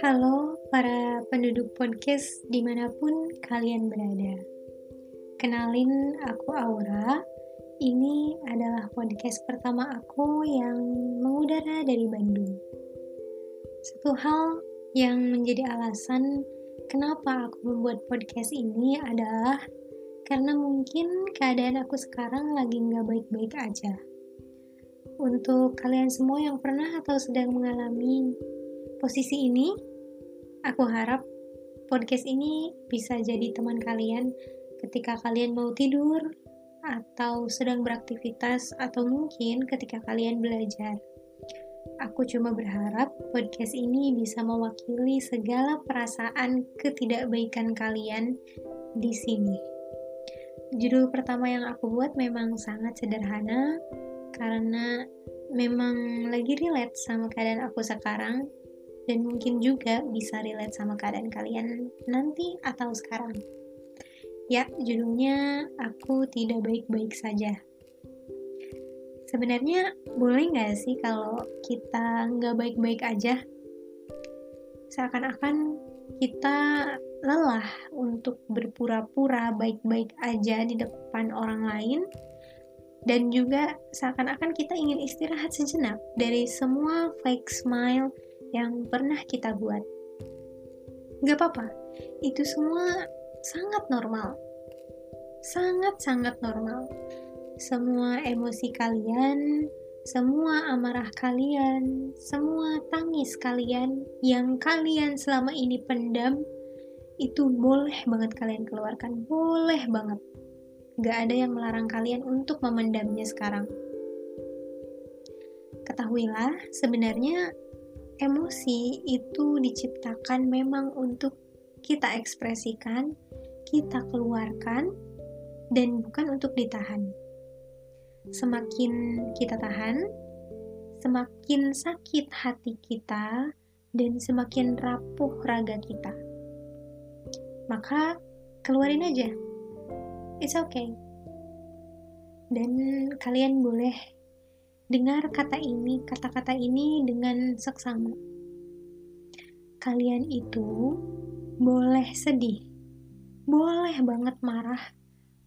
Halo para penduduk podcast di mana pun kalian berada. Kenalin aku Aura. Ini adalah podcast pertama aku yang mengudara dari Bandung. Satu hal yang menjadi alasan kenapa aku membuat podcast ini adalah karena mungkin keadaan aku sekarang lagi nggak baik-baik aja. Untuk kalian semua yang pernah atau sedang mengalami posisi ini, aku harap podcast ini bisa jadi teman kalian ketika kalian mau tidur atau sedang beraktivitas atau mungkin ketika kalian belajar. Aku cuma berharap podcast ini bisa mewakili segala perasaan ketidakbaikan kalian di sini. Judul pertama yang aku buat memang sangat sederhana, karena memang lagi relate sama keadaan aku sekarang dan mungkin juga bisa relate sama keadaan kalian nanti atau sekarang. Ya, judulnya Aku Tidak Baik-Baik Saja. Sebenarnya boleh nggak sih kalau kita nggak baik-baik aja? Seakan-akan kita lelah untuk berpura-pura baik-baik aja di depan orang lain, dan juga seakan-akan kita ingin istirahat sejenak dari semua fake smile yang pernah kita buat. Gak apa-apa, itu semua sangat normal. Sangat-sangat normal. Semua emosi kalian, semua amarah kalian, semua tangis kalian yang kalian selama ini pendam, itu boleh banget kalian keluarkan, boleh banget Gak ada yang melarang kalian untuk memendamnya sekarang. Ketahuilah, sebenarnya emosi itu diciptakan memang untuk kita ekspresikan, kita keluarkan, dan bukan untuk ditahan. Semakin kita tahan, semakin sakit hati kita, dan semakin rapuh raga kita. Maka, keluarin aja it's okay. Dan kalian boleh dengar kata ini, kata-kata ini dengan seksama. Kalian itu boleh sedih, boleh banget marah,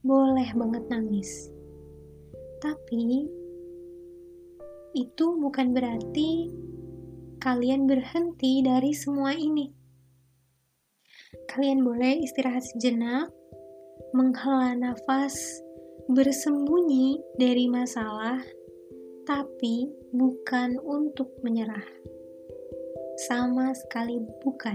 boleh banget nangis. Tapi itu bukan berarti kalian berhenti dari semua ini. Kalian boleh istirahat sejenak, menghela nafas, bersembunyi dari masalah, tapi bukan untuk menyerah. Sama sekali bukan.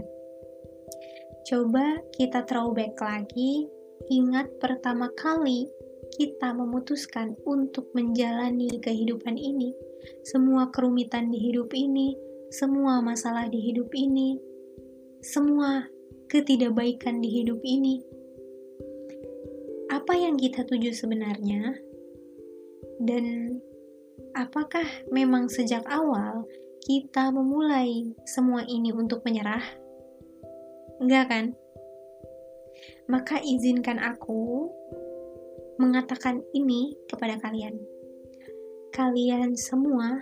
Coba kita throwback lagi, ingat pertama kali kita memutuskan untuk menjalani kehidupan ini, semua kerumitan di hidup ini, semua masalah di hidup ini, semua ketidakbaikan di hidup ini, yang kita tuju sebenarnya, dan apakah memang sejak awal kita memulai semua ini untuk menyerah? Enggak kan? Maka izinkan aku mengatakan ini kepada kalian. Kalian semua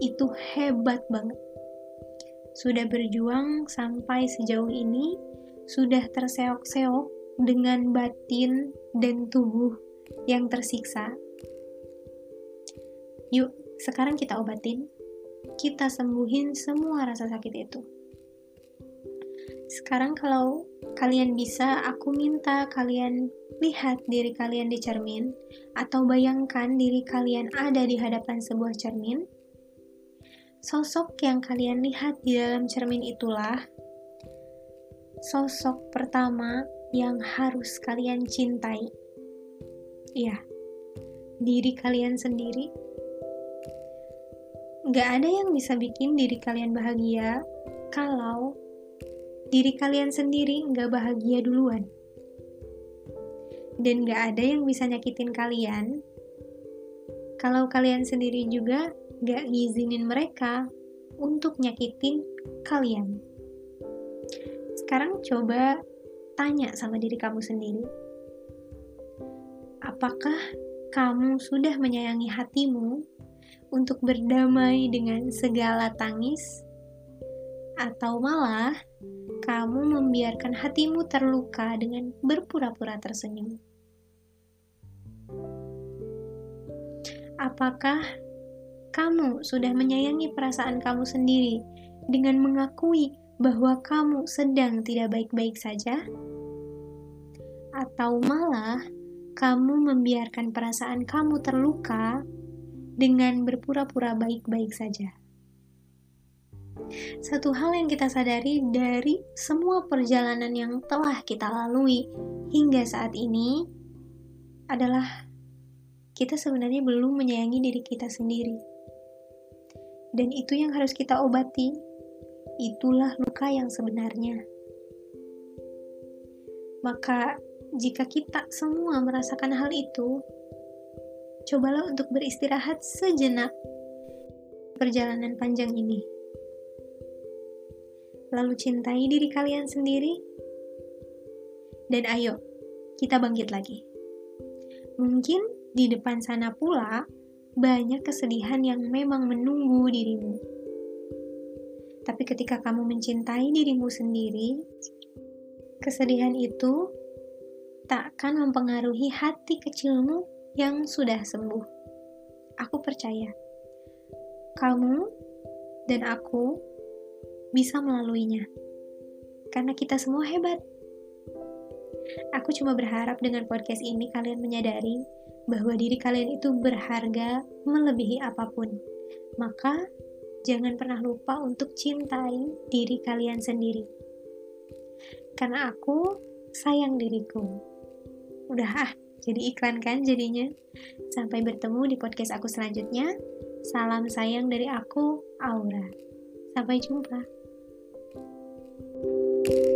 itu hebat banget. Sudah berjuang sampai sejauh ini, sudah terseok-seok dengan batin dan tubuh yang tersiksa. Yuk, sekarang kita obatin. Kita sembuhin semua rasa sakit itu. Sekarang kalau kalian bisa, aku minta kalian lihat diri kalian di cermin atau bayangkan diri kalian ada di hadapan sebuah cermin. Sosok yang kalian lihat di dalam cermin itulah sosok pertama yang harus kalian cintai. Iya, diri kalian sendiri. Gak ada yang bisa bikin diri kalian bahagia kalau diri kalian sendiri gak bahagia duluan. Dan gak ada yang bisa nyakitin kalian kalau kalian sendiri juga gak ngizinin mereka untuk nyakitin kalian. Sekarang coba tanya sama diri kamu sendiri. Apakah kamu sudah menyayangi hatimu untuk berdamai dengan segala tangis, atau malah kamu membiarkan hatimu terluka dengan berpura-pura tersenyum. Apakah kamu sudah menyayangi perasaan kamu sendiri dengan mengakui bahwa kamu sedang tidak baik-baik saja? Atau malah kamu membiarkan perasaan kamu terluka dengan berpura-pura baik-baik saja? Satu hal yang kita sadari dari semua perjalanan yang telah kita lalui hingga saat ini adalah kita sebenarnya belum menyayangi diri kita sendiri. Dan itu yang harus kita obati. Itulah luka yang sebenarnya. Maka, jika kita semua merasakan hal itu, cobalah untuk beristirahat sejenak perjalanan panjang ini lalu cintai diri kalian sendiri, dan ayo, kita bangkit lagi. Mungkin di depan sana pula banyak kesedihan yang memang menunggu dirimu. Tapi ketika kamu mencintai dirimu sendiri, kesedihan itu tak akan mempengaruhi hati kecilmu yang sudah sembuh. Aku percaya, kamu dan aku bisa melaluinya. Karena kita semua hebat. Aku cuma berharap dengan podcast ini kalian menyadari bahwa diri kalian itu berharga melebihi apa pun. Maka, jangan pernah lupa untuk cintai diri kalian sendiri. Karena aku sayang diriku. Udah ah, jadi iklan kan jadinya. Sampai bertemu di podcast aku selanjutnya. Salam sayang dari aku, Aura. Sampai jumpa. thank you